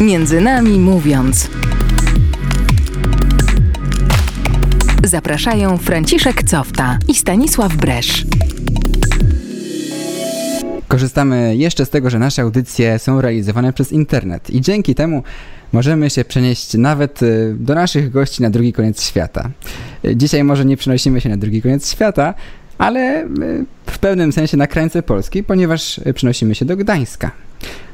Między nami mówiąc. Zapraszają Franciszek Cofta i Stanisław Bresz. Korzystamy jeszcze z tego, że nasze audycje są realizowane przez internet i dzięki temu możemy się przenieść nawet y, do naszych gości na drugi koniec świata. Y, dzisiaj może nie przenosimy się na drugi koniec świata, ale y, w pewnym sensie na krańce Polski, ponieważ przenosimy się do Gdańska.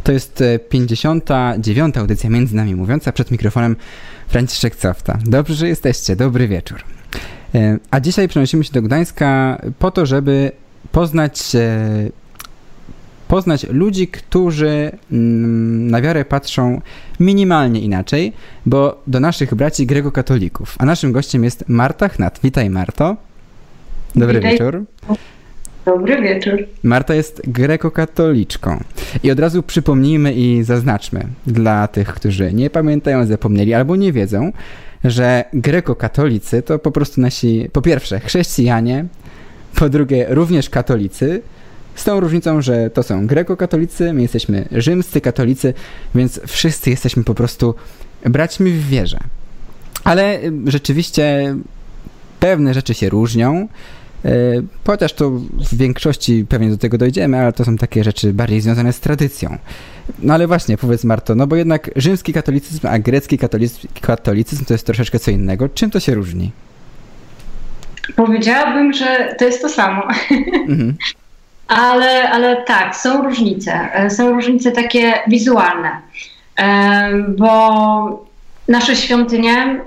To jest 59. audycja Między Nami Mówiąca, przed mikrofonem Franciszek Cofta. Dobrze, że jesteście, dobry wieczór. A dzisiaj przenosimy się do Gdańska po to, żeby poznać poznać ludzi, którzy mm, na wiarę patrzą minimalnie inaczej, bo do naszych braci grekokatolików. A naszym gościem jest Marta Chnat. Witaj Marto. Dobry Witaj. wieczór. Dobry wieczór. Marta jest grekokatoliczką. I od razu przypomnijmy i zaznaczmy dla tych, którzy nie pamiętają, zapomnieli albo nie wiedzą, że grekokatolicy to po prostu nasi, po pierwsze, chrześcijanie, po drugie, również katolicy, z tą różnicą, że to są grekokatolicy, my jesteśmy rzymscy katolicy, więc wszyscy jesteśmy po prostu braćmi w wierze. Ale y, rzeczywiście pewne rzeczy się różnią, chociaż to w większości pewnie do tego dojdziemy, ale to są takie rzeczy bardziej związane z tradycją. No ale właśnie, powiedz Marto, no bo jednak rzymski katolicyzm, a grecki katolicyzm, katolicyzm to jest troszeczkę co innego. Czym to się różni? Powiedziałabym, że to jest to samo. Mhm. Ale, ale tak, są różnice. E, są różnice takie wizualne, e, bo nasze świątynie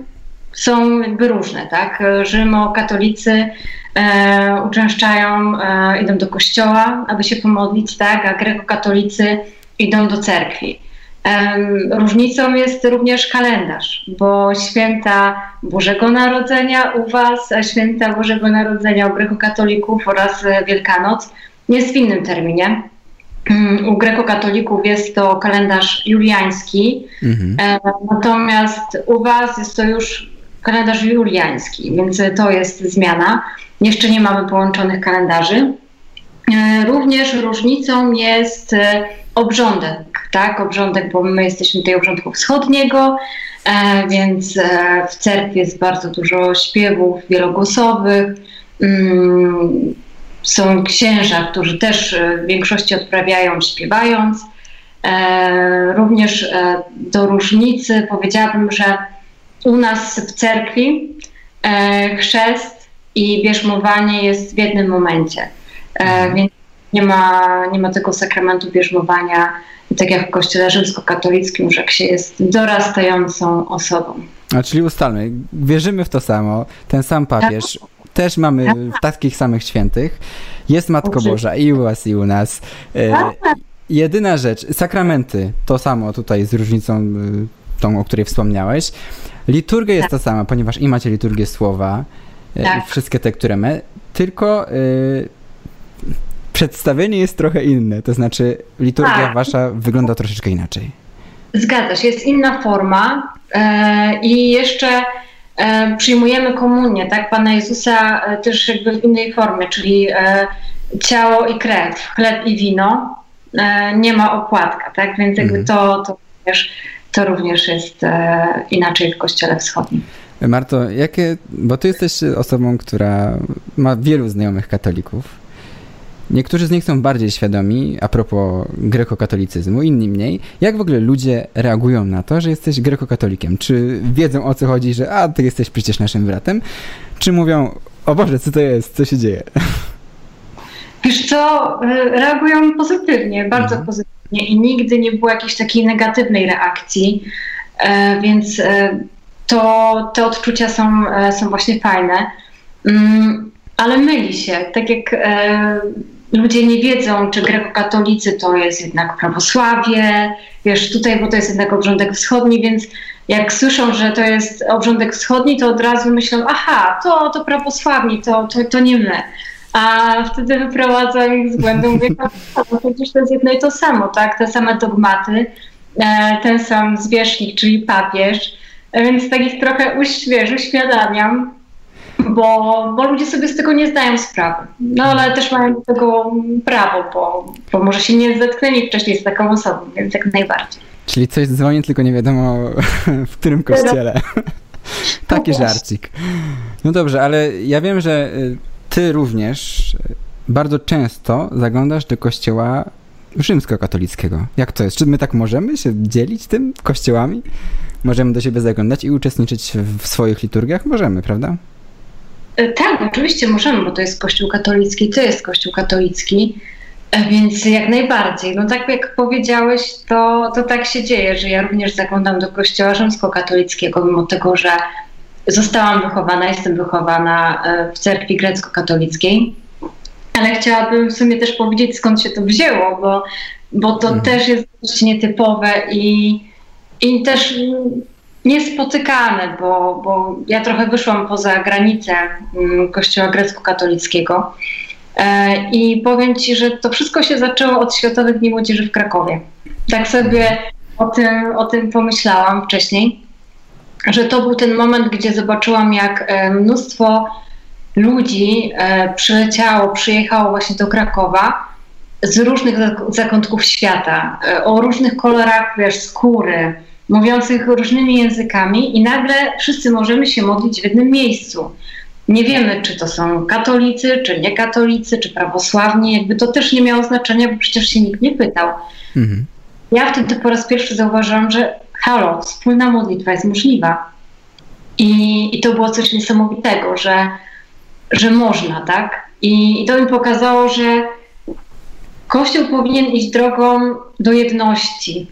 są jakby różne, tak? Rzymokatolicy e, uczęszczają, e, idą do kościoła, aby się pomodlić, tak? A grekokatolicy idą do cerkwi. E, różnicą jest również kalendarz, bo święta Bożego Narodzenia u Was, a święta Bożego Narodzenia u grekokatolików oraz Wielkanoc jest w innym terminie. Mm, u grekokatolików jest to kalendarz juliański, mhm. E, natomiast u Was jest to już kalendarz juliański, więc to jest zmiana. Jeszcze nie mamy połączonych kalendarzy. E, również różnicą jest e, obrządek, tak? Obrządek, bo my jesteśmy tutaj obrządku wschodniego, więc w cerkwi jest bardzo dużo śpiewów wielogłosowych. Mm, są księża, którzy też e, w większości odprawiają śpiewając. E, również e, do różnicy powiedziałabym, że u nas w cerkwi chrzest i bierzmowanie jest w jednym momencie. Mhm. Więc nie ma, nie ma tego sakramentu bierzmowania, tak jak w kościele rzymskokatolickim, że jak się jest dorastającą osobą. A czyli ustalmy, wierzymy w to samo, ten sam papież, tak też mamy takich samych świętych. Jest Matko Boża i u was, i u nas. E, jedyna rzecz, sakramenty, to samo tutaj z różnicą e, tą, o której wspomniałeś. Liturgia jest ta sama, ponieważ i macie liturgię słowa, e, tak. wszystkie te, które my, tylko y, przedstawienie jest trochę inne, to znaczy liturgia tak. wasza wygląda troszeczkę inaczej. Zgadza się, jest inna forma e, i jeszcze E, przyjmujemy komunię, tak, Pana Jezusa e, też jakby w innej formie, czyli ciało i krew, chleb i wino, nie ma opłatka, tak, więc jakby mhm. to, to, również, to również jest inaczej w Kościele Wschodnim. Marto, jakie, bo ty jesteś osobą, która ma wielu znajomych katolików. Niektórzy z nich są bardziej świadomi a propos grekokatolicyzmu, inni mniej. Jak w ogóle ludzie reagują na to, że jesteś grekokatolikiem? Czy wiedzą o co chodzi, że a, ty jesteś przecież naszym bratem? Czy mówią, o Boże, co to jest, co się dzieje? Wiesz co, y, reagują pozytywnie, bardzo mhm. pozytywnie i nigdy nie było jakiejś takiej negatywnej reakcji, e, więc e, to, te odczucia są, e, są właśnie fajne. Mm, ale myli się, tak jak ludzie nie wiedzą, czy grekokatolicy to jest jednak prawosławie, wiesz, tutaj, bo to jest jednak obrządek wschodni, więc jak słyszą, że to jest obrządek wschodni, to od razu myślą, aha, to, to prawosławni, to, to, to nie my. A wtedy wyprowadzam ich z błędu, mówię, no przecież to jest jedno i to samo, tak, te same dogmaty, e, ten sam zwierzchnik, czyli papież, więc tak ich trochę uśwież, uświadamiam, bo, bo ludzie sobie z tego nie zdają sprawy. No ale też mają do tego prawo, bo, bo może się nie zetknęli wcześniej z taką osobą, więc jak najbardziej. Czyli coś dzwoni, tylko nie wiadomo w którym kościele. Taki żarcik. No dobrze, ale ja wiem, że y, ty również bardzo często zaglądasz do kościoła rzymskokatolickiego. Jak to jest? Czy my tak możemy się dzielić tym kościołami? Możemy do siebie zaglądać i uczestniczyć w swoich liturgiach? Możemy, prawda? E, tak, oczywiście możemy, bo to jest Kościół katolicki, to jest Kościół katolicki, e, więc jak najbardziej. No tak jak powiedziałeś, to, to tak się dzieje, że ja również zaglądam do Kościoła rzymskokatolickiego, mimo tego, że zostałam wychowana, jestem wychowana e, w cerkwi grecko-katolickiej, ale chciałabym w sumie też powiedzieć, skąd się to wzięło, bo, bo to mhm. też jest dość nietypowe i, i też niespotykane, bo, bo ja trochę wyszłam poza granicę mm, kościoła grecko-katolickiego e, i powiem Ci, że to wszystko się zaczęło od Światowych Dni Młodzieży w Krakowie. Tak sobie o tym, o tym pomyślałam wcześniej, że to był ten moment, gdzie zobaczyłam, jak e, mnóstwo ludzi e, przyleciało, przyjechało właśnie do Krakowa z różnych zakątków świata, o różnych kolorach wiesz, skóry, mówiących różnymi językami i nagle wszyscy możemy się modlić w jednym miejscu. Nie wiemy, czy to są katolicy, czy niekatolicy, czy prawosławni, jakby to też nie miało znaczenia, bo przecież się nikt nie pytał. Mhm. Ja wtedy po raz pierwszy zauważyłam, że halo, wspólna modlitwa jest możliwa. I, i to było coś niesamowitego, że, że można, tak? I, I to mi pokazało, że Kościół powinien iść drogą do jedności,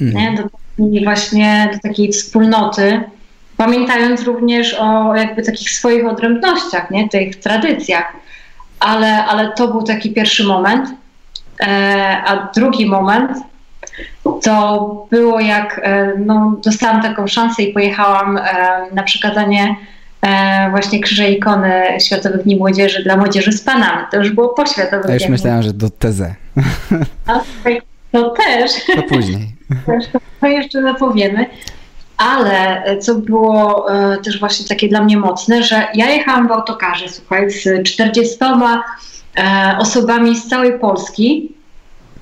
mhm. nie? Do i właśnie do takiej wspólnoty, pamiętając również o jakby takich swoich odrębnościach, nie, tych tradycjach. Ale, ale to był taki pierwszy moment. E, a drugi moment to było jak e, no, dostałam taką szansę i pojechałam e, na przekazanie e, właśnie krzyża ikony Światowych Dni Młodzieży dla młodzieży z Panamy. To już było po Światowych Ja już myślałam, że do TZ. to też. To później. To jeszcze zapowiemy. Ale co było też właśnie takie dla mnie mocne, że ja jechałam w autokarze, słuchaj, z 40 e, osobami z całej Polski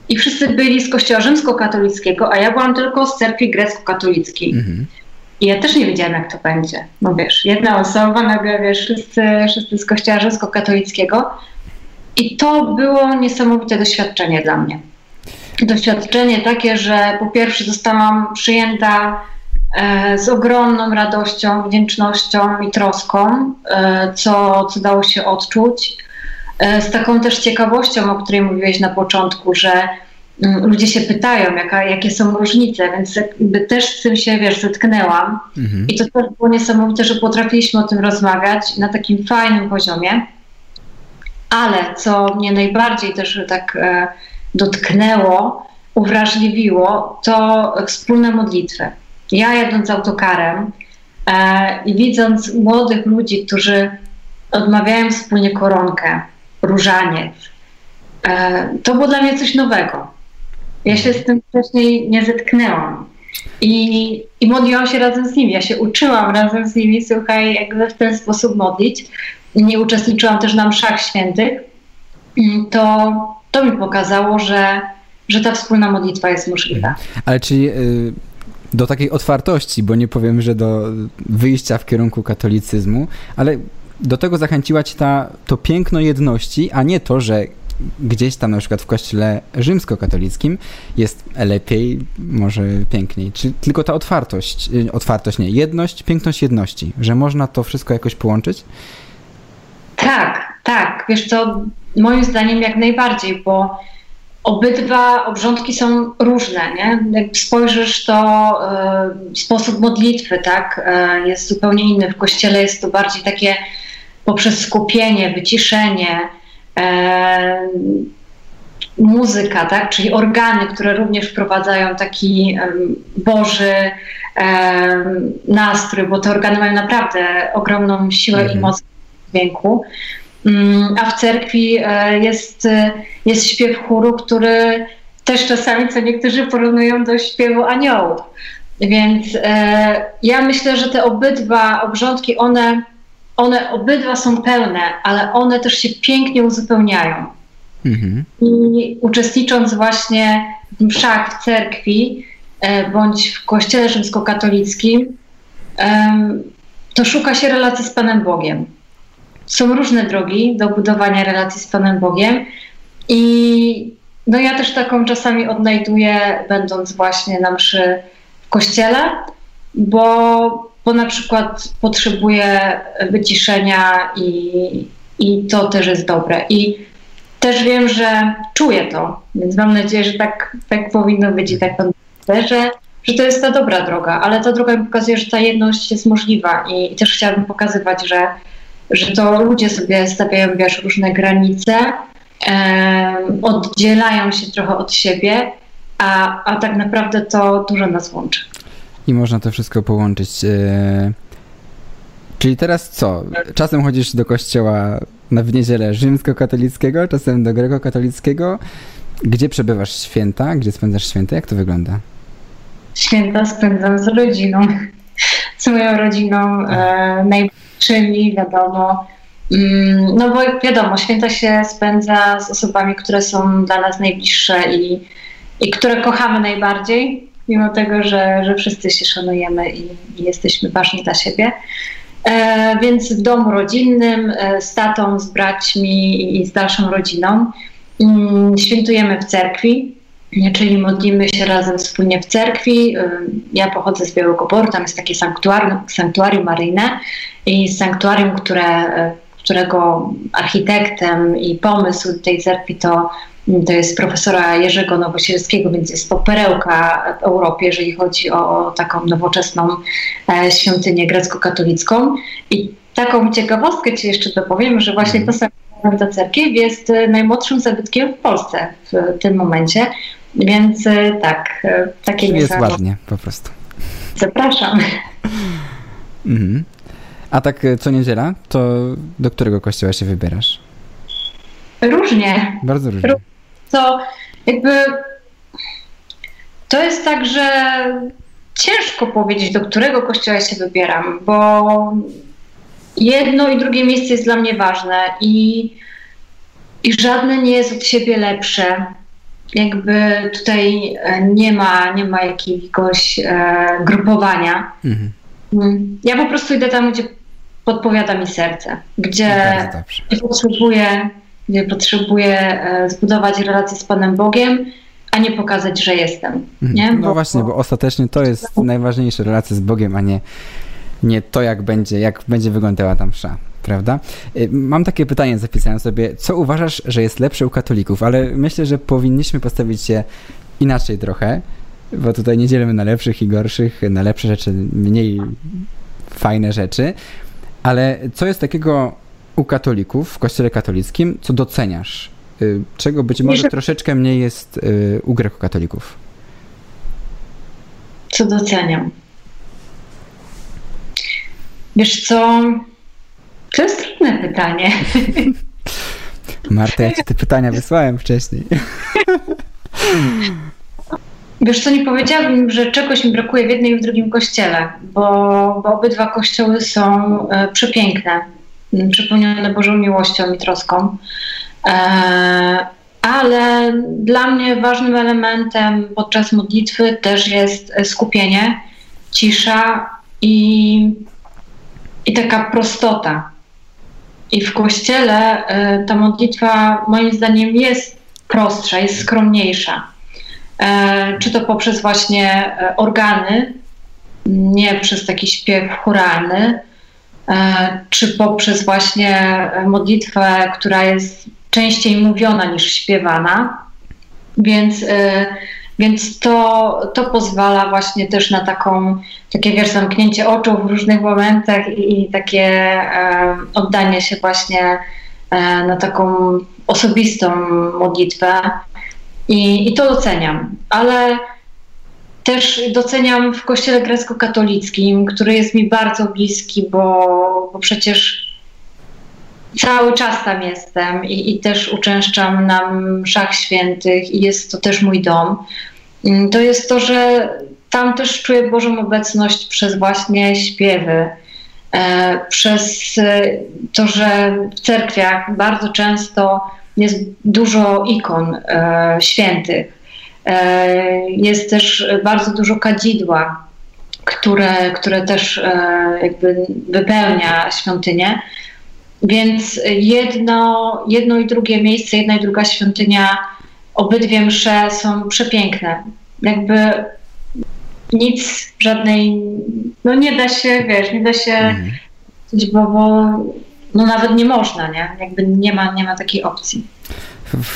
i wszyscy byli z kościoła rzymskokatolickiego, a ja byłam tylko z cerkwi grecko-katolickiej. Mhm. I ja też nie wiedziałam, jak to będzie. No wiesz, jedna osoba, nagle wiesz, wszyscy, wszyscy z kościoła rzymskokatolickiego. I to było niesamowite doświadczenie dla mnie doświadczenie takie, że po pierwsze zostałam przyjęta e, z ogromną radością, wdzięcznością i troską, e, co, co dało się odczuć. E, z taką też ciekawością, o której mówiłeś na początku, że mm, ludzie się pytają, jaka, jakie są różnice, więc jakby też z tym się, wiesz, zetknęłam. Mhm. I to też było niesamowite, że potrafiliśmy o tym rozmawiać na takim fajnym poziomie. Ale co mnie najbardziej też tak dotknęło, uwrażliwiło, to wspólne modlitwy. Ja jadąc autokarem e, i widząc młodych ludzi, którzy odmawiają wspólnie koronkę, różaniec, e, to było dla mnie coś nowego. Ja się z tym wcześniej nie zetknęłam. I, I modliłam się razem z nimi. Ja się uczyłam razem z nimi, słuchaj, jakby w ten sposób modlić. Nie uczestniczyłam też na mszach świętych. To to mi pokazało, że, że ta wspólna modlitwa jest możliwa. Ale czyli y, do takiej otwartości, bo nie powiem, że do wyjścia w kierunku katolicyzmu, ale do tego zachęciła ci ta, to piękno jedności, a nie to, że gdzieś tam na przykład w kościele rzymskokatolickim jest lepiej, może piękniej. Czy tylko ta otwartość, y, otwartość nie, jedność, piękność jedności, że można to wszystko jakoś połączyć? Tak, tak. Wiesz co, moim zdaniem jak najbardziej, bo obydwa obrządki są różne, nie? Jak spojrzysz, to y, sposób modlitwy, tak, y, jest zupełnie inny. W kościele jest to bardziej takie poprzez skupienie, wyciszenie, y, muzyka, tak, czyli organy, które również wprowadzają taki boży nastrój, bo te organy mają naprawdę ogromną siłę mm. i mhm. moc dźwięku. Mm, a w cerkwi e, jest, e, jest śpiew chóru, który też czasami, co niektórzy porównują do śpiewu aniołów. Więc e, ja myślę, że te obydwa obrządki, one, one obydwa są pełne, ale one też się pięknie uzupełniają. Mhm. I uczestnicząc właśnie w mszach w cerkwi, bądź w kościele rzymskokatolickim, to szuka się relacji z Panem Bogiem. Są różne drogi do budowania relacji z Panem Bogiem i no ja też taką czasami odnajduję, będąc właśnie na mszy w kościele, bo, bo na przykład potrzebuję wyciszenia i, i to też jest dobre. I też wiem, że czuję to, więc mam nadzieję, że tak, tak powinno być i tak będę, że, że to jest ta dobra droga, ale ta droga mi pokazuje, że ta jedność jest możliwa i, też chciałabym pokazywać, że, że to ludzie sobie stawiają wiesz, różne granice, oddzielają się trochę od siebie, a, a tak naprawdę to dużo nas łączy. I można to wszystko połączyć. E, czyli teraz co? Czasem chodzisz do kościoła w niedzielę rzymskokatolickiego, czasem do grekokatolickiego. Gdzie przebywasz święta? Gdzie spędzasz święta? Jak to wygląda? Święta spędzam z rodziną. Z moją rodziną e, najbliższymi, wiadomo. Mm, no bo wiadomo, święta się spędza z osobami, które są dla nas najbliższe i, i które kochamy najbardziej, mimo tego, że, że wszyscy się szanujemy i, jesteśmy ważni dla siebie. E, więc w domu rodzinnym, e, z tatą, z braćmi i z dalszą rodziną. Mm, świętujemy w cerkwi, czyli modlimy się razem wspólnie w cerkwi. E, ja pochodzę z Białego Boru, tam jest takie sanktuarium, sanktuarium maryjne i sanktuarium, które którego architektem i pomysł tej cerkwi to, to jest profesora Jerzego Nowosielskiego, więc jest to perełka w Europie, jeżeli chodzi o taką nowoczesną e, świątynię grecko-katolicką. I taką ciekawostkę Ci jeszcze dopowiem, że właśnie mhm. ta sanktuarium cerkiew jest e, najmłodszym zabytkiem w Polsce w tym momencie. Więc e, tak, takie Czyli jest ładnie po prostu. Zapraszam. Mhm. A tak co niedziela, to do którego kościoła się wybierasz? Różnie. Bardzo różnie. To jakby to jest tak, że ciężko powiedzieć, do którego kościoła się wybieram, bo jedno i drugie miejsce jest dla mnie ważne i, i żadne nie jest od siebie lepsze. Jakby tutaj e, nie ma, nie ma jakiegoś e, grupowania. Mhm. Mm. Ja po prostu idę tam, gdzie podpowiada mi serce, gdzie, gdzie potrzebuję, gdzie potrzebuję e, zbudować relację z Panem Bogiem, a nie pokazać, że jestem. Mhm. Nie? No bo, właśnie, bo ostatecznie to jest najważniejsze, relacje z Bogiem, a nie, nie to, jak będzie, jak będzie wyglądała tam msza. Prawda? E, mam takie pytanie, zapisałem sobie, co uważasz, że jest lepsze u katolików, ale myślę, że powinniśmy postawić się inaczej trochę, bo tutaj nie dzielimy na lepszych i gorszych, na lepsze rzeczy, mniej fajne rzeczy. Ale co jest takiego u katolików, w kościele katolickim, co doceniasz? Y, czego być może troszeczkę mniej jest y, u grekokatolików? Co doceniam? Wiesz co? To jest trudne pytanie. Marta, ja ci te pytania wysłałem wcześniej. Wiesz co, nie powiedziałabym, że czegoś mi brakuje w jednym i w drugim kościele, bo, bo obydwa kościoły są e, przepiękne, przepełnione Bożą miłością i troską. E, ale dla mnie ważnym elementem podczas modlitwy też jest skupienie, cisza i, i taka prostota. I w kościele e, ta modlitwa moim zdaniem jest prostsza, jest skromniejsza E, czy to poprzez właśnie organy, nie przez taki śpiew choralny, czy poprzez właśnie modlitwę, która jest częściej mówiona niż śpiewana. Więc, więc to, to pozwala właśnie też na taką, takie wiesz, zamknięcie oczu w różnych momentach i, takie oddanie się właśnie na taką osobistą modlitwę. I, I to doceniam, ale też doceniam w kościele grecko-katolickim, który jest mi bardzo bliski, bo, bo przecież cały czas tam jestem i, i, też uczęszczam na mszach świętych i jest to też mój dom. Mm, to jest to, że tam też czuję Bożą obecność przez właśnie śpiewy, e, przez to, że w cerkwiach bardzo często jest dużo ikon e, świętych. Jest też bardzo dużo kadzidła, które, które też jakby wypełnia świątynię. Więc jedno, jedno i drugie miejsce, jedna i druga świątynia, obydwie msze są przepiękne. Jakby nic, żadnej, no nie da się, wiesz, nie da się, mhm. bo, bo no nawet nie można, nie? Jakby nie ma, nie ma takiej opcji.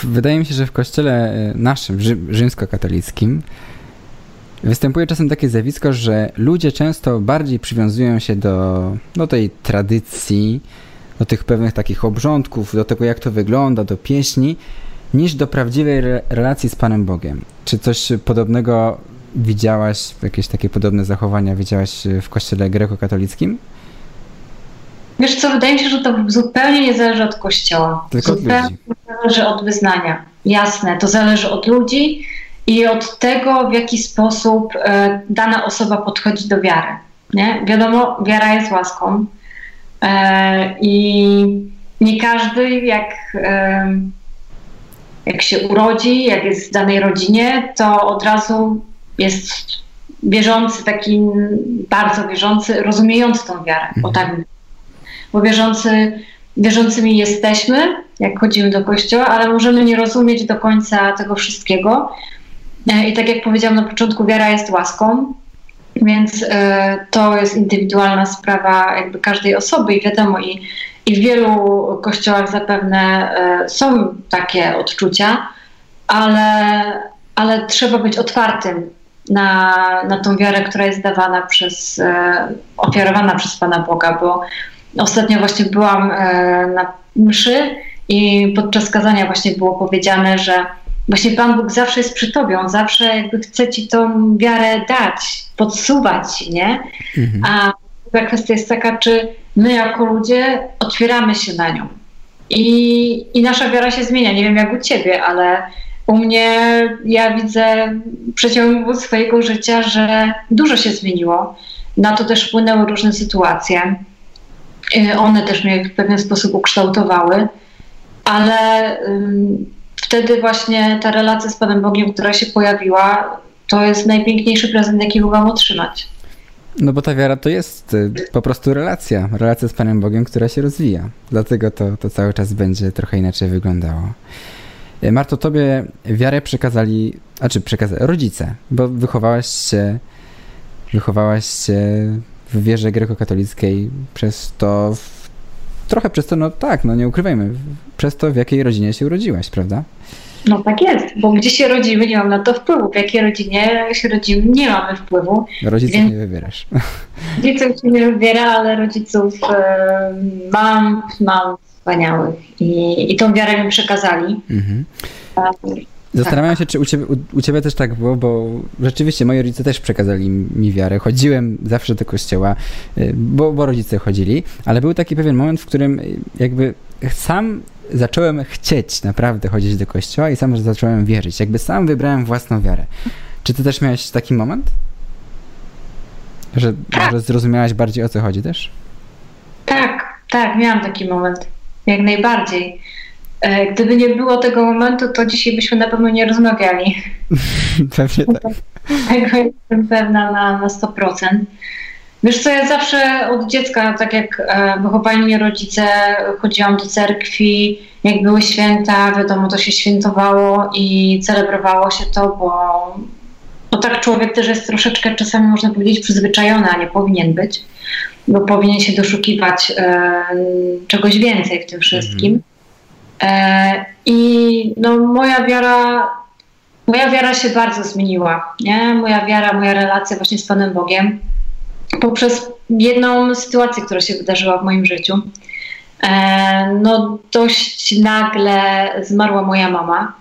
Wydaje mi się, że w kościele e, naszym, rzymskokatolickim, występuje czasem takie zjawisko, że ludzie często bardziej przywiązują się do, do tej tradycji, do tych pewnych takich obrządków, do tego jak to wygląda, do pieśni, niż do prawdziwej re relacji z Panem Bogiem. Czy coś podobnego widziałaś, jakieś takie podobne zachowania widziałaś w kościele grekokatolickim? Wiesz co, wydaje mi się, że to zupełnie nie zależy od kościoła. Tylko zupełnie od ludzi. zależy od wyznania. Jasne, to zależy od ludzi i od tego, w jaki sposób e, dana osoba podchodzi do wiary. Nie? Wiadomo, wiara jest łaską e, i nie każdy, jak, e, jak się urodzi, jak jest w danej rodzinie, to od razu jest wierzący, taki bardzo wierzący, rozumiejący tą wiarę, bo tak bo wierzący, wierzącymi jesteśmy, jak chodzimy do kościoła, ale możemy nie rozumieć do końca tego wszystkiego. E, I tak jak powiedziałam na początku, wiara jest łaską, więc e, to jest indywidualna sprawa jakby każdej osoby i wiadomo, i, i w wielu kościołach zapewne e, są takie odczucia, ale, ale trzeba być otwartym na, na tą wiarę, która jest dawana przez, ofiarowana przez Pana Boga, bo Ostatnio właśnie byłam e, na mszy i podczas kazania właśnie było powiedziane, że właśnie Pan Bóg zawsze jest przy tobie, On zawsze jakby chce ci tą wiarę dać, podsuwać, nie? Mhm. A druga kwestia jest taka, czy my jako ludzie otwieramy się na nią. I, I nasza wiara się zmienia. Nie wiem jak u ciebie, ale u mnie ja widzę w przeciągu swojego życia, że dużo się zmieniło. Na to też wpłynęły różne sytuacje. Y, one też mnie w pewien sposób ukształtowały, ale wtedy właśnie ta relacja z Panem Bogiem, która się pojawiła, to jest najpiękniejszy prezent, jaki mogłam otrzymać. No bo ta wiara to jest y, po prostu relacja, relacja z Panem Bogiem, która się rozwija. Dlatego to, to cały czas będzie trochę inaczej wyglądało. Y, Marto, tobie wiarę przekazali, czy przekazali rodzice, bo wychowałaś się, wychowałaś się w wierze grekokatolickiej, przez to, w, trochę przez to, no tak, no nie ukrywajmy, przez to w jakiej rodzinie się urodziłaś, prawda? No tak jest, bo gdzie się rodzimy, nie mam na to wpływu. W jakiej rodzinie się rodzimy, nie mamy wpływu. Rodziców Więc... nie wybierasz. Rodziców się nie wybiera, ale rodziców e, mam, mam wspaniałych i, i tą wiarę mi przekazali. Mhm. Zastanawiam się, czy u ciebie, u, u ciebie, też tak było, bo rzeczywiście moi rodzice też przekazali mi wiarę. Chodziłem zawsze do kościoła, y, bo, bo rodzice chodzili, ale był taki pewien moment, w którym jakby sam zacząłem chcieć naprawdę chodzić do kościoła i sam zacząłem wierzyć. Jakby sam wybrałem własną wiarę. Czy ty też miałeś taki moment? Że, tak. że zrozumiałaś bardziej o co chodzi też? Tak, tak, miałam taki moment. Jak najbardziej. E, gdyby nie było tego momentu, to dzisiaj byśmy na pewno nie rozmawiali. Pewnie tak. Tego jestem pewna na, na 100%. Wiesz co, ja zawsze od dziecka, tak jak e, wychowali mnie rodzice, chodziłam do cerkwi, jak były święta, wiadomo, to się świętowało i celebrowało się to, bo, bo tak człowiek też jest troszeczkę czasami, można powiedzieć, przyzwyczajony, a nie powinien być, bo powinien się doszukiwać e, czegoś więcej w tym wszystkim. Mhm. E, I no, moja wiara, moja wiara się bardzo zmieniła. Nie? Moja wiara, moja relacja właśnie z Panem Bogiem poprzez jedną sytuację, która się wydarzyła w moim życiu. E, no, dość nagle zmarła moja mama.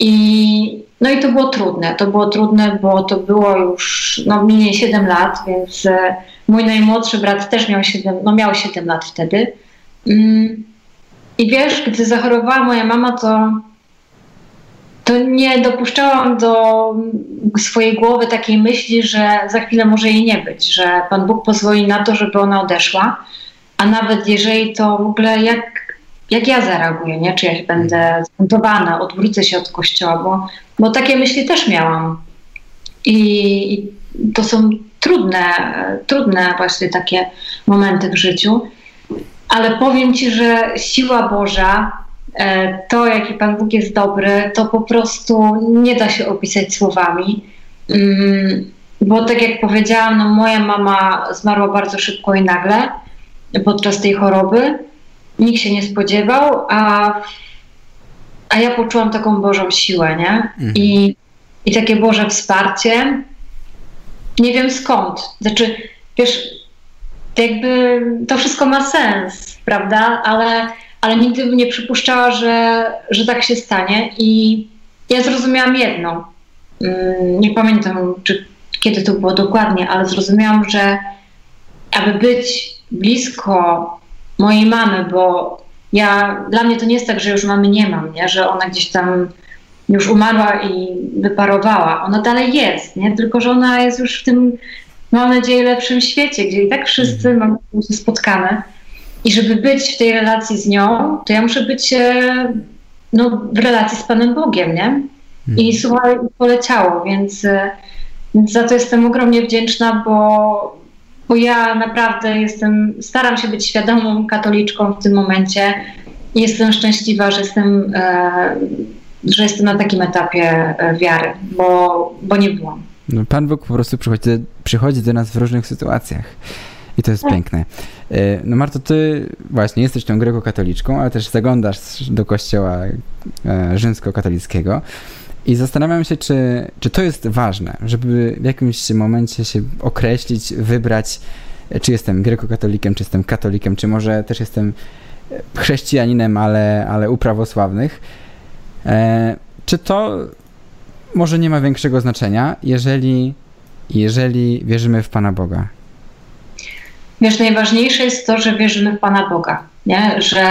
I, no i to było trudne. To było trudne, bo to było już no, minie 7 lat, więc e, mój najmłodszy brat też miał 7, no, miał 7 lat wtedy. Mm, i wiesz, gdy zachorowała moja mama, to, to nie dopuszczałam do swojej głowy takiej myśli, że za chwilę może jej nie być, że Pan Bóg pozwoli na to, żeby ona odeszła. A nawet jeżeli to w ogóle jak, jak ja zareaguję, nie? Czy ja będę zbuntowana, odwrócę się od kościoła, bo, bo takie myśli też miałam. I, I to są trudne, trudne właśnie takie momenty w życiu. Ale powiem Ci, że siła Boża, e, to jaki Pan Bóg jest dobry, to po prostu nie da się opisać słowami. Mm, bo tak jak powiedziałam, no moja mama zmarła bardzo szybko i nagle podczas tej choroby. Nikt się nie spodziewał, a, a ja poczułam taką Bożą siłę, nie? Mhm. I, I takie Boże wsparcie. Nie wiem skąd. Znaczy, wiesz, jakby to wszystko ma sens, prawda? Ale, ale nigdy bym nie przypuszczała, że, że tak się stanie. I ja zrozumiałam jedno. Mm, nie pamiętam, czy kiedy to było dokładnie, ale zrozumiałam, że aby być blisko mojej mamy, bo ja, dla mnie to nie jest tak, że już mamy nie mam, nie? że ona gdzieś tam już umarła i wyparowała. Ona dalej jest, nie? tylko że ona jest już w tym, mam nadzieję, lepszym świecie, gdzie i tak wszyscy mhm. mamy się spotkane. I żeby być w tej relacji z nią, to ja muszę być e, no, w relacji z Panem Bogiem, nie? I mhm. słuchaj, poleciało, więc e, więc za to jestem ogromnie wdzięczna, bo, bo ja naprawdę jestem, staram się być świadomą katoliczką w tym momencie i jestem szczęśliwa, że jestem, e, że jestem na takim etapie wiary, bo, bo nie byłam. No, Pan Bóg po prostu przychodzi, przychodzi do nas w różnych sytuacjach. I to jest tak. piękne. E, no Marto, ty właśnie jesteś tą grekokatoliczką, ale też zaglądasz do kościoła e, rzymskokatolickiego. I zastanawiam się, czy, czy to jest ważne, żeby w jakimś momencie się określić, wybrać, czy jestem grekokatolikiem, czy jestem katolikiem, czy może też jestem chrześcijaninem, ale, ale u prawosławnych. E, czy to może nie ma większego znaczenia, jeżeli, jeżeli wierzymy w Pana Boga? Wiesz, najważniejsze jest to, że wierzymy w Pana Boga, nie? że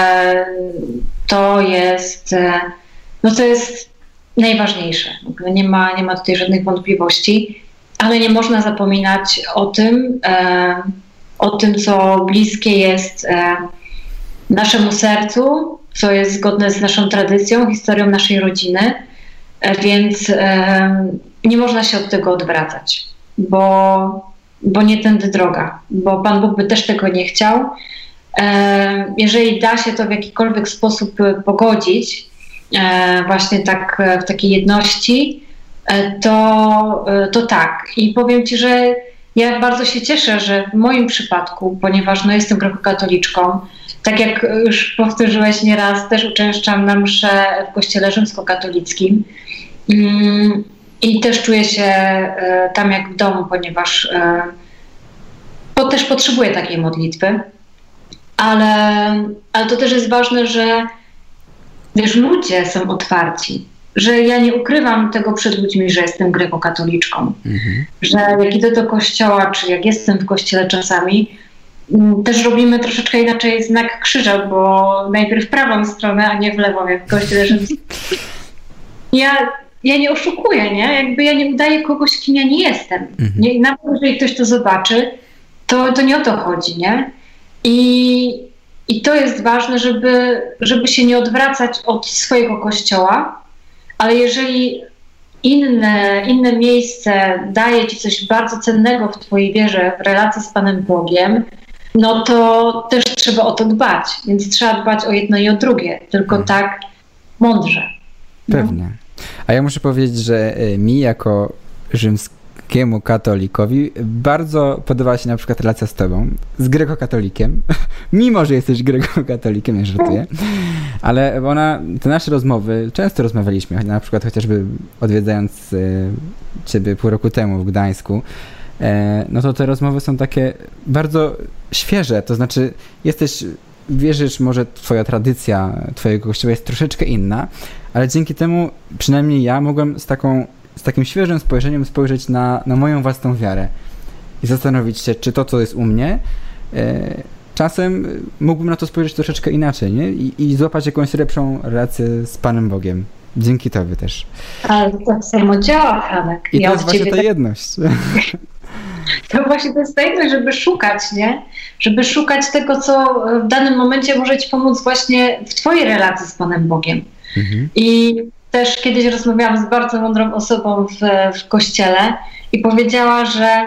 to jest, e, no to jest najważniejsze. Nie ma, nie ma tutaj żadnych wątpliwości, ale nie można zapominać o tym, e, o tym, co bliskie jest e, naszemu sercu, co jest zgodne z naszą tradycją, historią naszej rodziny, więc e, nie można się od tego odwracać, bo, bo nie tędy droga, bo Pan Bóg by też tego nie chciał. E, jeżeli da się to w jakikolwiek sposób pogodzić, E, właśnie tak e, w takiej jedności, e, to, to tak. I powiem Ci, że ja bardzo się cieszę, że w moim przypadku, ponieważ no, jestem grekokatoliczką, tak jak już powtórzyłeś nieraz, też uczęszczam na mszę w kościele rzymskokatolickim i też czuję się tam jak w domu, ponieważ bo też potrzebuję takiej modlitwy. Ale, ale to też jest ważne, że wiesz, ludzie są otwarci, że ja nie ukrywam tego przed ludźmi, że jestem grekokatoliczką, mhm. że jak idę do kościoła, czy jak jestem w kościele czasami, mm, też robimy troszeczkę inaczej znak krzyża, bo najpierw w prawą stronę, a nie w lewą, jak w kościele rzymskim. Ja, ja nie oszukuję, nie? Jakby ja nie udaję kogoś, kim ja nie jestem. Mhm. Nie, nawet jeżeli ktoś to zobaczy, to, to nie o to chodzi, nie? I, i to jest ważne, żeby, żeby się nie odwracać od swojego kościoła, ale jeżeli inne, inne miejsce daje ci coś bardzo cennego w Twojej wierze, w relacji z Panem Bogiem, no to też trzeba o to dbać. Więc trzeba dbać o jedno i o drugie, tylko hmm. tak mądrze. Pewnie. A ja muszę powiedzieć, że e, mi jako rzymski greckiemu katolikowi bardzo podobała się na przykład relacja z tobą, z grekokatolikiem, mimo, że jesteś grekokatolikiem, nie żartuję, ale ona, te nasze rozmowy, często rozmawialiśmy, na przykład chociażby odwiedzając e, ciebie pół roku temu w Gdańsku, e, no to te rozmowy są takie bardzo świeże, to znaczy jesteś wierzysz, może twoja tradycja twojego kościoła jest troszeczkę inna, ale dzięki temu przynajmniej ja mogłem z taką z takim świeżym spojrzeniem spojrzeć na, na moją własną wiarę i zastanowić się, czy to, co jest u mnie, e, czasem mógłbym na to spojrzeć troszeczkę inaczej nie? I, i złapać jakąś lepszą relację z Panem Bogiem. Dzięki Tobie też. Ale to samo działa, Franek. I ja to jest właśnie ta jedność. to właśnie to jest tajemność, żeby szukać, nie? Żeby szukać tego, co w danym momencie może ci pomóc właśnie w twojej relacji z Panem Bogiem. Mhm. I też kiedyś rozmawiałam z bardzo mądrą osobą w, w kościele i powiedziała, że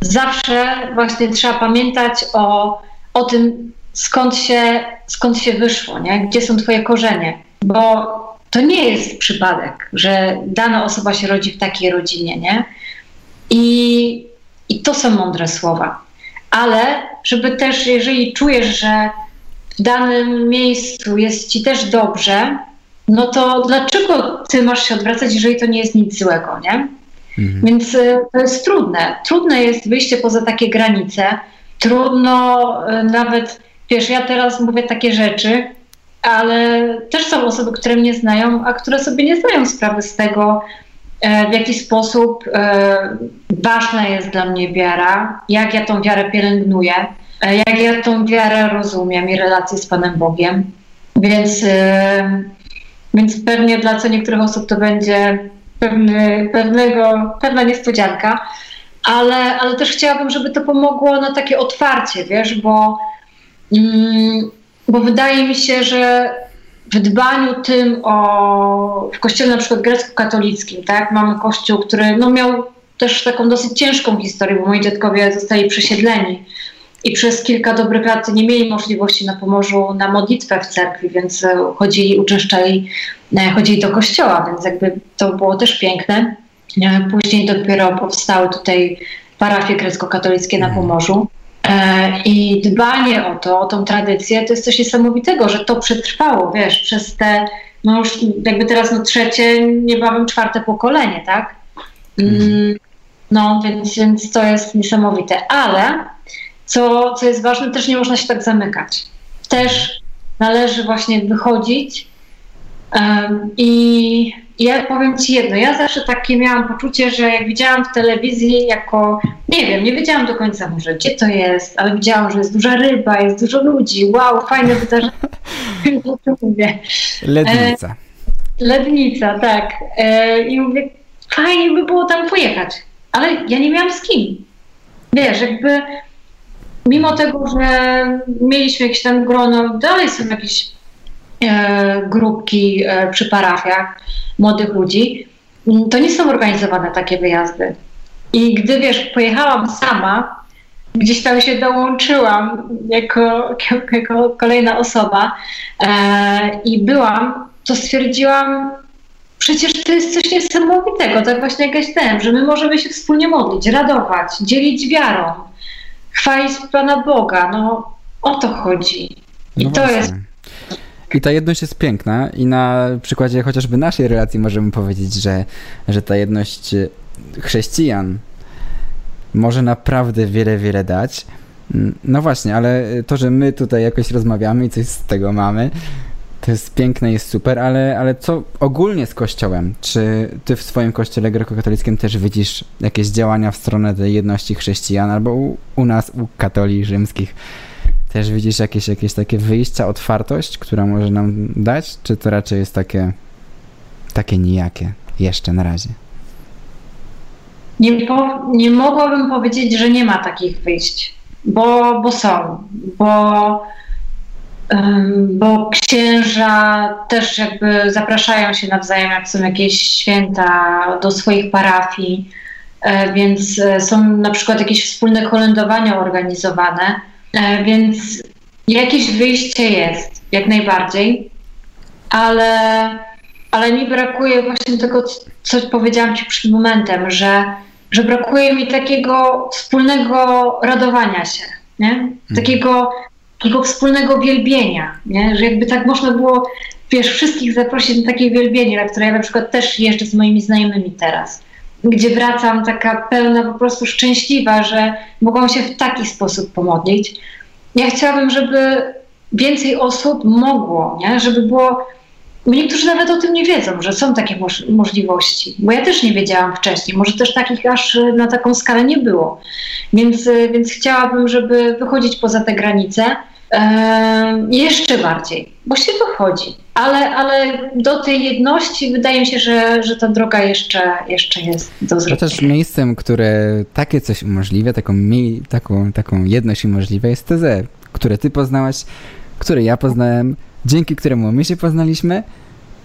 zawsze właśnie trzeba pamiętać o, o tym, skąd się, skąd się wyszło, nie? gdzie są twoje korzenie. Bo to nie jest przypadek, że dana osoba się rodzi w takiej rodzinie, nie? I, i to są mądre słowa. Ale żeby też, jeżeli czujesz, że w danym miejscu jest ci też dobrze, no to dlaczego ty masz się odwracać, jeżeli to nie jest nic złego, nie? Mhm. Więc y, to jest trudne. Trudne jest wyjście poza takie granice. Trudno y, nawet, wiesz, ja teraz mówię takie rzeczy, ale też są osoby, które mnie znają, a które sobie nie zdają sprawy z tego, e, w jaki sposób ważna jest dla mnie wiara, jak ja tą wiarę pielęgnuję, jak ja tą wiarę rozumiem i relacje z Panem Bogiem. Więc, więc pewnie dla co niektórych osób to będzie pewny, pewnego, pewna niespodzianka, ale, ale też chciałabym, żeby to pomogło na takie otwarcie, wiesz, bo, mm, bo wydaje mi się, że w dbaniu tym o, w kościele na przykład grecko-katolickim, tak, mamy kościół, który no, miał też taką dosyć ciężką historię, bo moi dziadkowie zostali przesiedleni i przez kilka dobrych lat nie mieli możliwości na Pomorzu na modlitwę w cerkwi, więc e, chodzili, uczęszczali, e, chodzili do kościoła, więc jakby to było też piękne. E, później dopiero powstały tutaj parafie grecko-katolickie na mhm. Pomorzu. I dbanie o to, o tą tradycję, to jest coś niesamowitego, że to przetrwało, wiesz, przez te, no już jakby teraz no trzecie, niebawem czwarte pokolenie, tak? Mhm. Mm, no, więc, więc to jest niesamowite. Ale co, co jest ważne, też nie można się tak zamykać. Też należy właśnie wychodzić. Um, I ja powiem Ci jedno, ja zawsze takie miałam poczucie, że jak widziałam w telewizji jako, nie wiem, nie wiedziałam do końca może gdzie to jest, ale widziałam, że jest duża ryba, jest dużo ludzi, wow, fajne wydarzenie. Lednica. E, lednica, tak. E, I mówię, fajnie by było tam pojechać, ale ja nie miałam z kim. Wiesz, jakby mimo tego, że mieliśmy jakieś tam grono, dalej są jakieś e, grupki e, przy parafiach młodych ludzi, to nie są organizowane takie wyjazdy. I gdy wiesz, pojechałam sama, gdzieś tam się dołączyłam jako, jako kolejna osoba e, i byłam, to stwierdziłam, przecież to jest coś niesamowitego, tak właśnie jak ten, że my możemy się wspólnie modlić, radować, dzielić wiarą, chwalić Pana Boga. No o to chodzi. I no to właśnie. jest. I ta jedność jest piękna i na przykładzie chociażby naszej relacji możemy powiedzieć, że, że ta jedność chrześcijan może naprawdę wiele, wiele dać. No właśnie, ale to, że my tutaj jakoś rozmawiamy i coś z tego mamy, to jest piękne, jest super, ale, ale co ogólnie z Kościołem? Czy ty w swoim kościele grekokatolickim też widzisz jakieś działania w stronę tej jedności chrześcijan, albo u, u nas, u katoli rzymskich, też widzisz jakieś, jakieś takie wyjścia, otwartość, która może nam dać? Czy to raczej jest takie, takie nijakie jeszcze na razie? Nie, po, nie mogłabym powiedzieć, że nie ma takich wyjść, bo, bo są, bo bo księża też jakby zapraszają się nawzajem, jak są jakieś święta do swoich parafii, e, więc e, są na przykład jakieś wspólne kolędowania organizowane, e, więc jakieś wyjście jest, jak najbardziej, ale, ale mi brakuje właśnie tego, co powiedziałam Ci przed momentem, że, że brakuje mi takiego wspólnego radowania się, nie? Mhm. Takiego takiego wspólnego wielbienia, nie? że jakby tak można było, wiesz, wszystkich zaprosić na takie wielbienie, na które ja na przykład też jeżdżę z moimi znajomymi teraz, gdzie wracam taka pełna, po prostu szczęśliwa, że mogą się w taki sposób pomodlić. Ja chciałabym, żeby więcej osób mogło, nie? żeby było Niektórzy nawet o tym nie wiedzą, że są takie moż możliwości, bo ja też nie wiedziałam wcześniej, może też takich aż na taką skalę nie było. Więc, więc chciałabym, żeby wychodzić poza te granice jeszcze bardziej, bo się dochodzi. Ale, ale do tej jedności wydaje mi się, że, że ta droga jeszcze, jeszcze jest do zrobienia. To też miejscem, które takie coś umożliwia, taką, taką, taką jedność umożliwia jest TZ, które ty poznałaś, które ja poznałem, dzięki któremu my się poznaliśmy.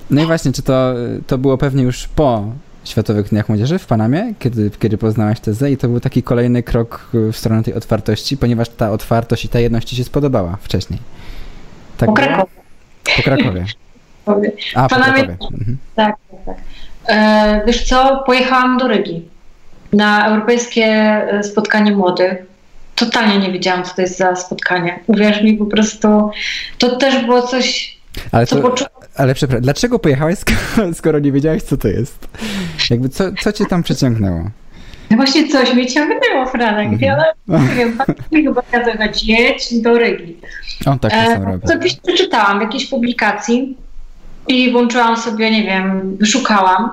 No i właśnie, czy to, to było pewnie już po Światowych Dniach Młodzieży w Panamie, kiedy, kiedy poznałaś tezę i to był taki kolejny krok w stronę tej otwartości, ponieważ ta otwartość i ta jedność ci się spodobała wcześniej. Tak po Krakowie. Po Krakowie. A, po Panamie. Krakowie. Mhm. Tak, tak, tak. E, wiesz co, pojechałam do Rygi na europejskie e, spotkanie młodych. Totalnie nie wiedziałam, co to jest za spotkanie. Uwierz mi, po prostu to też było coś, ale to, ale przepraszam, dlaczego pojechałeś, skoro, nie wiedziałeś, co to jest? Jakby co, co cię tam przeciągnęło? No właśnie coś mnie ciągnęło, Franek, nie wiem, chyba kazać jedź do Rygi. On tak e, robi. Coś przeczytałam w jakiejś publikacji i włączyłam sobie, nie wiem, wyszukałam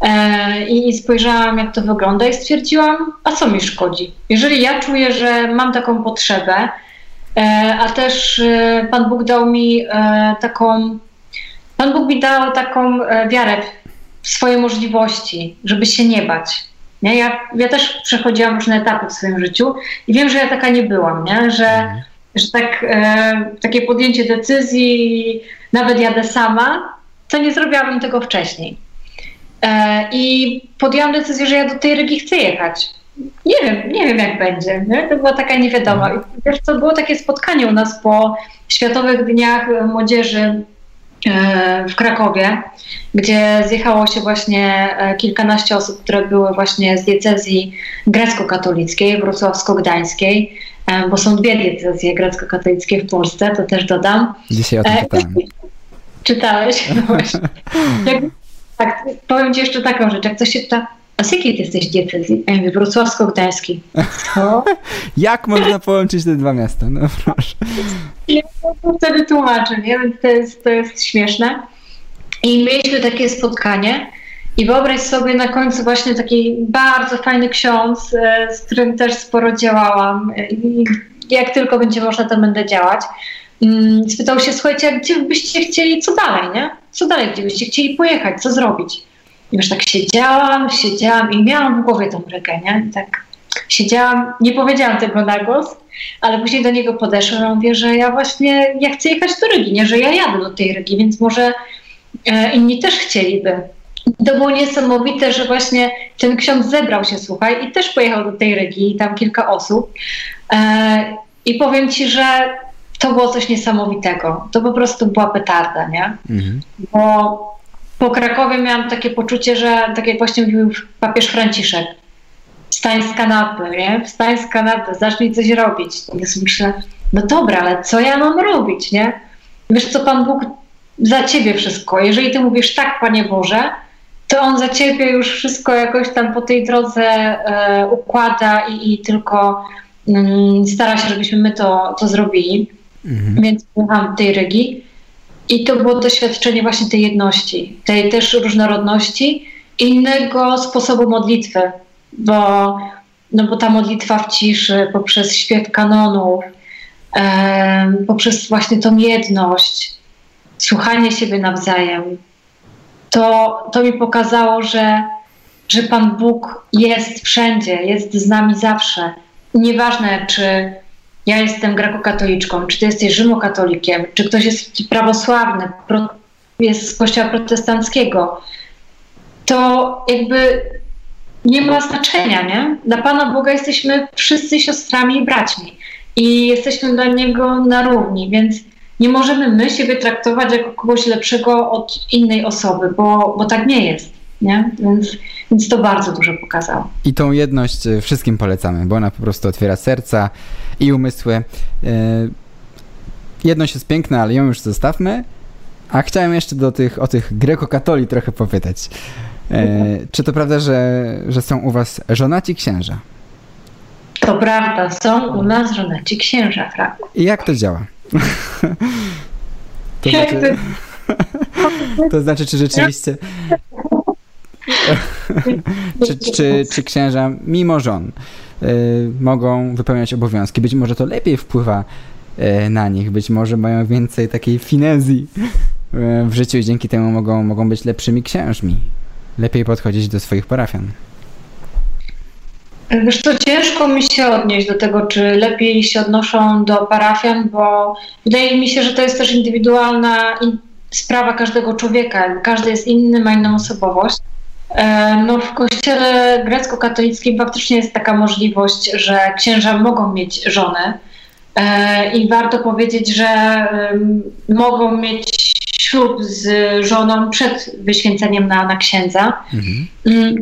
e, i spojrzałam, jak to wygląda i stwierdziłam, a co mi szkodzi? Jeżeli ja czuję, że mam taką potrzebę, e, a też e, Pan Bóg dał mi e, taką Pan Bóg mi dał taką e, wiarę w swoje możliwości, żeby się nie bać. Nie? Ja, ja też przechodziłam różne etapy w swoim życiu i wiem, że ja taka nie byłam, nie? Że, mhm. że tak, e, takie podjęcie decyzji, nawet jadę sama, to nie zrobiłabym tego wcześniej. E, I podjęłam decyzję, że ja do tej Rygi chcę jechać. Nie wiem, nie wiem jak będzie. Nie? To była taka niewiadoma. I wiesz co, było takie spotkanie u nas po Światowych Dniach Młodzieży w Krakowie, gdzie zjechało się właśnie e, kilkanaście osób, które były właśnie z diecezji grecko-katolickiej, wrocławsko-gdańskiej, e, bo są dwie diecezje grecko-katolickie w Polsce, to też dodam. Dzisiaj o tym czytałem. Czytałeś? No właśnie. Jak, tak, powiem Ci jeszcze taką rzecz, jak ktoś się pyta, a z jakiej ty jesteś diecezji? Ja mówię, wrocławsko-gdański. Co? Jak można połączyć te dwa miasta? No proszę. Ja to wtedy tłumaczę, nie? Więc to jest, to jest śmieszne. I mieliśmy takie spotkanie i wyobraź sobie na końcu właśnie taki bardzo fajny ksiądz, e, z którym też sporo działałam. I jak tylko będzie można, to będę działać. Mm, spytał się, słuchajcie, a gdzie byście chcieli, co dalej, nie? Co dalej, gdzie byście chcieli pojechać, co zrobić? I już tak siedziałam, siedziałam i miałam w głowie tą rygę, nie? I tak siedziałam, nie powiedziałam tego na głos, ale później do niego podeszłam i mówię, że ja właśnie, ja chcę jechać do Rygi, nie, że ja jadę do tej Rygi, więc może e, inni też chcieliby. To było niesamowite, że właśnie ten ksiądz zebrał się, słuchaj, i też pojechał do tej Rygi, i tam kilka osób. E, I powiem ci, że to było coś niesamowitego. To po prostu była petarda, nie? Mhm. Bo po Krakowie miałam takie poczucie, że tak jak właśnie mówił papież Franciszek, wstań z kanapy, nie? Wstań z kanapy, zacznij coś robić. I ja sobie myślę, no dobra, ale co ja mam robić, nie? Wiesz co, Pan Bóg za ciebie wszystko. Jeżeli ty mówisz tak, Panie Boże, to On za ciebie już wszystko jakoś tam po tej drodze e, układa i, i tylko mm, stara się, żebyśmy my to, to zrobili. Mhm. Więc słucham tej Rygi. I to było doświadczenie właśnie tej jedności, tej też różnorodności, innego sposobu modlitwy, bo, no bo ta modlitwa w ciszy, poprzez śpiew kanonów, e, poprzez właśnie tą jedność, słuchanie siebie nawzajem, to, to mi pokazało, że, że Pan Bóg jest wszędzie, jest z nami zawsze. Nieważne, czy ja jestem grekokatoliczką, czy ty jesteś rzymokatolikiem, czy ktoś jest prawosławny, jest z kościoła protestanckiego, to jakby nie ma znaczenia, nie? Dla Pana Boga jesteśmy wszyscy siostrami i braćmi i jesteśmy dla Niego na równi, więc nie możemy my siebie traktować jako kogoś lepszego od innej osoby, bo, bo tak nie jest, nie? Więc, więc to bardzo dużo pokazało. I tą jedność y, wszystkim polecamy, bo ona po prostu otwiera serca, i umysły. E, jedność jest piękna, ale ją już zostawmy. A chciałem jeszcze do tych, o tych grekokatoli trochę popytać. E, czy to prawda, że, że są u was żonaci księża? To prawda, są u nas żonaci księża, Franku. I jak to działa? To znaczy, to znaczy, czy rzeczywiście... czy, czy, czy księża, mimo żon, Y, mogą wypełniać obowiązki. Być może to lepiej wpływa e, na nich. Być może mają więcej takiej finezji e, w życiu i dzięki temu mogą, mogą być lepszymi księżmi. Lepiej podchodzić do swoich parafian. Wiesz to ciężko mi się odnieść do tego, czy lepiej się odnoszą do parafian, bo wydaje mi się, że to jest też indywidualna sprawa każdego człowieka. Każdy jest inny, ma inną osobowość. E, no, w kościele grecko-katolickim faktycznie jest taka możliwość, że księża mogą mieć żony e, i warto powiedzieć, że mogą mieć ślub z żoną przed wyświęceniem na, na księdza. Mhm. Mm,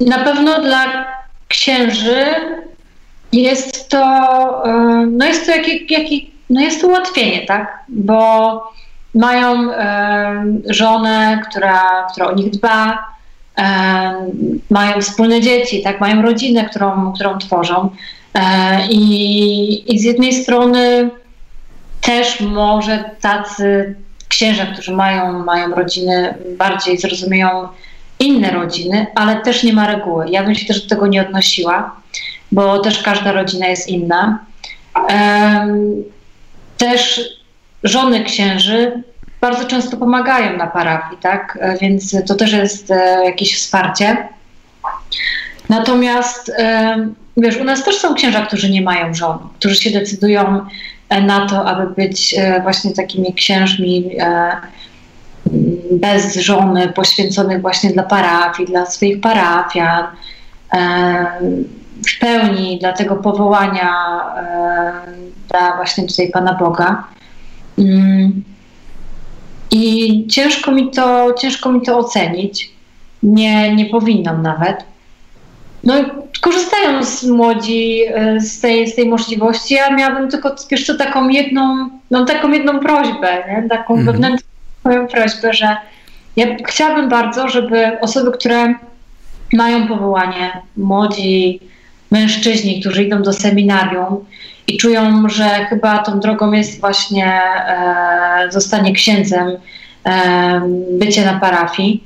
na pewno dla księży jest to, e, no jest to jakie, no jest to ułatwienie, tak? Bo mają żonę, która, która o nich dba, mają wspólne dzieci, tak, mają rodzinę, którą, którą tworzą. E, I, I z jednej strony też może tacy księża, którzy mają, mają rodziny, bardziej zrozumieją inne rodziny, ale też nie ma reguły. Ja bym się też do tego nie odnosiła, bo też każda rodzina jest inna. Też żony księży bardzo często pomagają na parafii, tak? E, więc to też jest e, jakieś wsparcie. Natomiast e, wiesz, u nas też są księża, którzy nie mają żon, którzy się decydują na to, aby być właśnie takimi księżmi bez żony, poświęconych właśnie dla parafii, dla swoich parafian, w pełni dla tego powołania dla właśnie tutaj Pana Boga. I ciężko mi to, ciężko mi to ocenić. Nie, nie powinnam nawet. No korzystają z młodzi e, z tej, z tej możliwości. Ja miałabym tylko jeszcze taką jedną, mam taką jedną prośbę, nie? taką mhm. wewnętrzną prośbę, że ja chciałabym bardzo, żeby osoby, które mają powołanie, młodzi mężczyźni, którzy idą do seminarium i czują, że chyba tą drogą jest właśnie e, zostanie księdzem, e, bycie na parafii.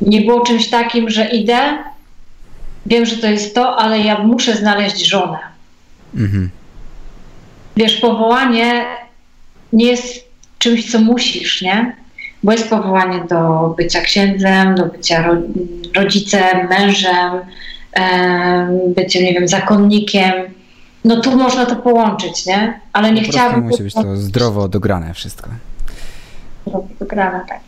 Nie było czymś takim, że idę, wiem, że to jest to, ale ja muszę znaleźć żonę. Mhm. Wiesz, powołanie nie jest czymś, co musisz, nie? Bo jest powołanie do bycia księdzem, do bycia rodzicem, mężem, bycie, nie wiem, zakonnikiem. No tu można to połączyć, nie? Ale nie chciałabym... musi być to zdrowo dograne wszystko. Zdrowo dograne, tak.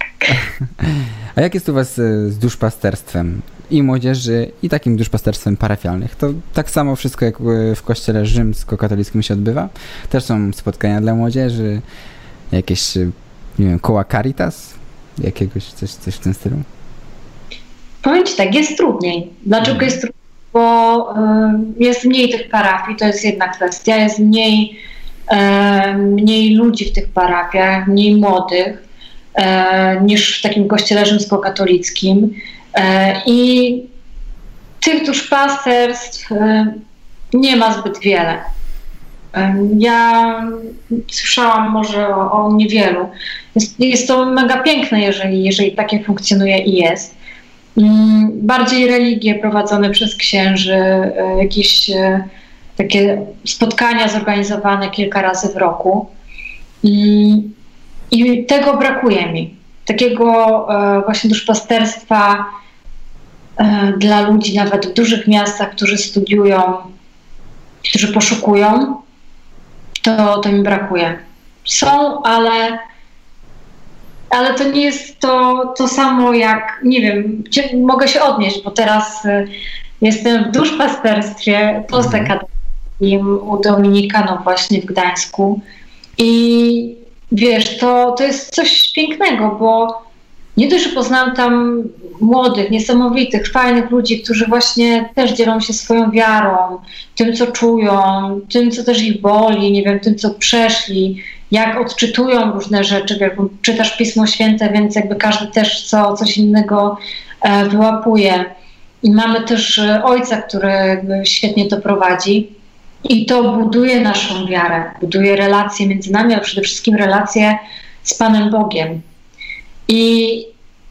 A jak jest u was e, z duszpasterstwem i młodzieży, i takim duszpasterstwem parafialnych? To tak samo wszystko jak w kościele rzymsko-katolickim się odbywa? Też są spotkania dla młodzieży, jakieś, e, nie wiem, koła Caritas? Jakiegoś, coś, coś w tym stylu? Powiem Ci tak, jest trudniej. Dlaczego mhm. jest trudniej? Bo jest mniej tych parafii, to jest jedna kwestia, jest mniej, mniej ludzi w tych parafiach, mniej młodych niż w takim kościele rzymskokatolickim. I tych duszpasterstw nie ma zbyt wiele. Ja słyszałam może o, o niewielu. Jest, jest, to mega piękne, jeżeli, jeżeli takie funkcjonuje i jest. Mm, bardziej religie prowadzone przez księży, e, jakieś e, takie spotkania zorganizowane kilka razy w roku. Mm, I tego brakuje mi. Takiego e, właśnie duszpasterstwa dla ludzi nawet w dużych miastach, którzy studiują, którzy poszukują, to, to mi brakuje. Są, ale ale to nie jest to, to samo jak, nie wiem, mogę się odnieść, bo teraz y, jestem w duszpasterstwie postakademickim u Dominikanów właśnie w Gdańsku. I wiesz, to, to jest coś pięknego, bo nie dość, że poznałam tam młodych, niesamowitych, fajnych ludzi, którzy właśnie też dzielą się swoją wiarą, tym, co czują, tym, co też ich boli, nie wiem, tym, co przeszli, jak odczytują różne rzeczy, jak czytasz Pismo Święte, więc jakby każdy też co, coś innego e, wyłapuje. I mamy też e, ojca, który świetnie to prowadzi. I to buduje naszą wiarę, buduje relacje między nami, a przede wszystkim relacje z Panem Bogiem. I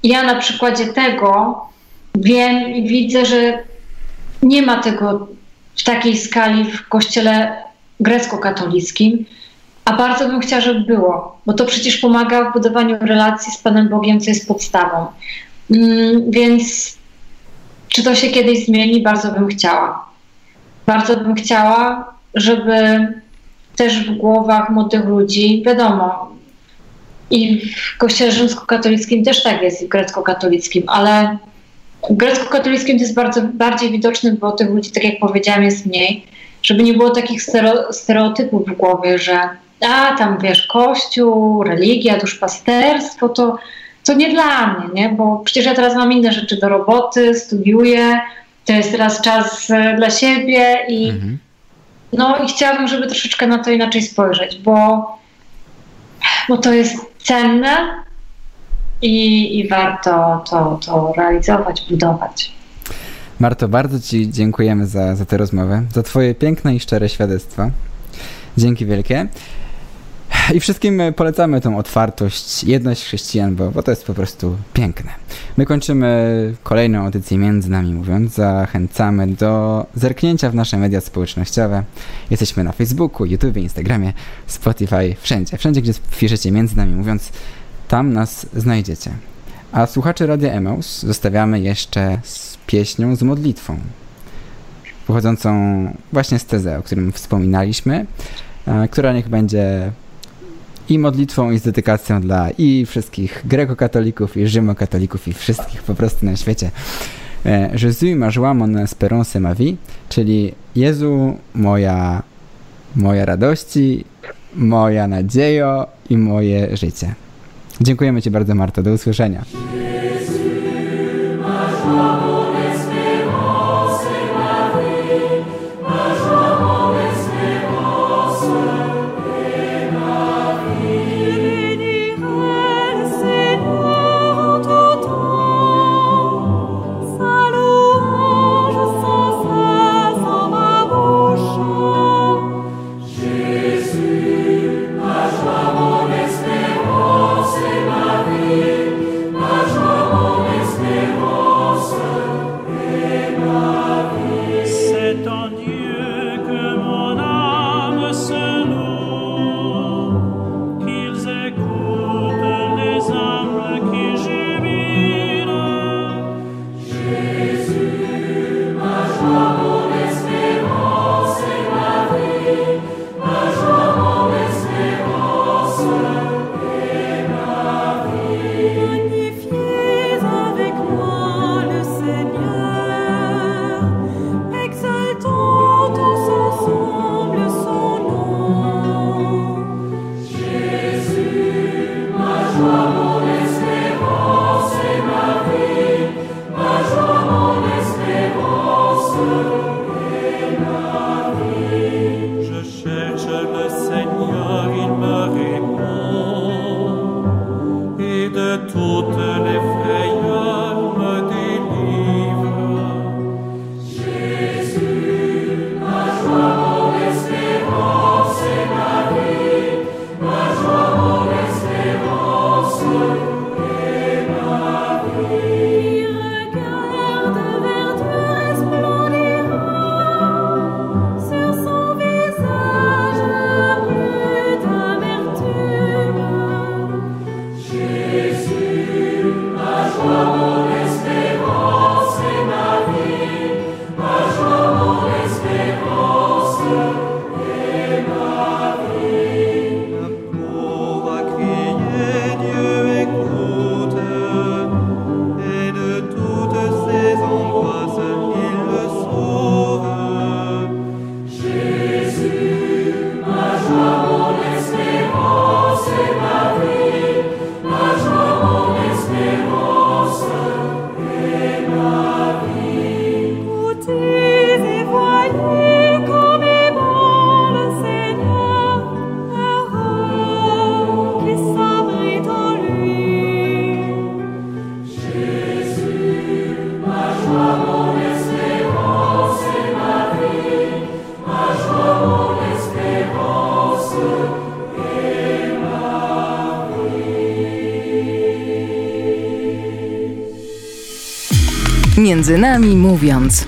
ja na przykładzie tego wiem i widzę, że nie ma tego w takiej skali w kościele grecko-katolickim, a bardzo bym chciała, żeby było, bo to przecież pomaga w budowaniu relacji z Panem Bogiem, co jest podstawą. Mm, więc czy to się kiedyś zmieni? Bardzo bym chciała. Bardzo bym chciała, żeby też w głowach młodych ludzi, wiadomo, i w kościele rzymskokatolickim też tak jest, i w grecko-katolickim, ale w grecko-katolickim to jest bardzo bardziej widoczne, bo tych ludzi, tak jak powiedziałam, jest mniej, żeby nie było takich stereotypów w głowie, że a tam wiesz, kościół, religia, duszpasterstwo, to, to nie dla mnie, nie? bo przecież ja teraz mam inne rzeczy do roboty, studiuję, to jest teraz czas e, dla siebie i mhm. no i chciałabym, żeby troszeczkę na to inaczej spojrzeć, bo, bo to jest cenne i, i warto to, to realizować, budować. Marto, bardzo Ci dziękujemy za, za tę rozmowę, za Twoje piękne i szczere świadectwa. Dzięki wielkie. I wszystkim polecamy tą otwartość, jedność chrześcijan, bo, bo to jest po prostu piękne. My kończymy kolejną audycję między nami mówiąc. Zachęcamy do zerknięcia w nasze media społecznościowe. Jesteśmy na Facebooku, YouTube, Instagramie, Spotify, wszędzie. Wszędzie, gdzie piszecie między nami mówiąc, tam nas znajdziecie. A słuchaczy Radia Emaus zostawiamy jeszcze z pieśnią z modlitwą. Pochodzącą właśnie z Teze, o którym wspominaliśmy, która niech będzie i modlitwą, i z dedykacją dla i wszystkich grekokatolików, i rzymokatolików, i wszystkich po prostu na świecie. E, Jésus ma joie mon espérance ma vie, czyli Jezu, moja, moja radości, moja nadziejo i moje życie. Dziękujemy Ci bardzo, Marto. Do usłyszenia. Między nami mówiąc.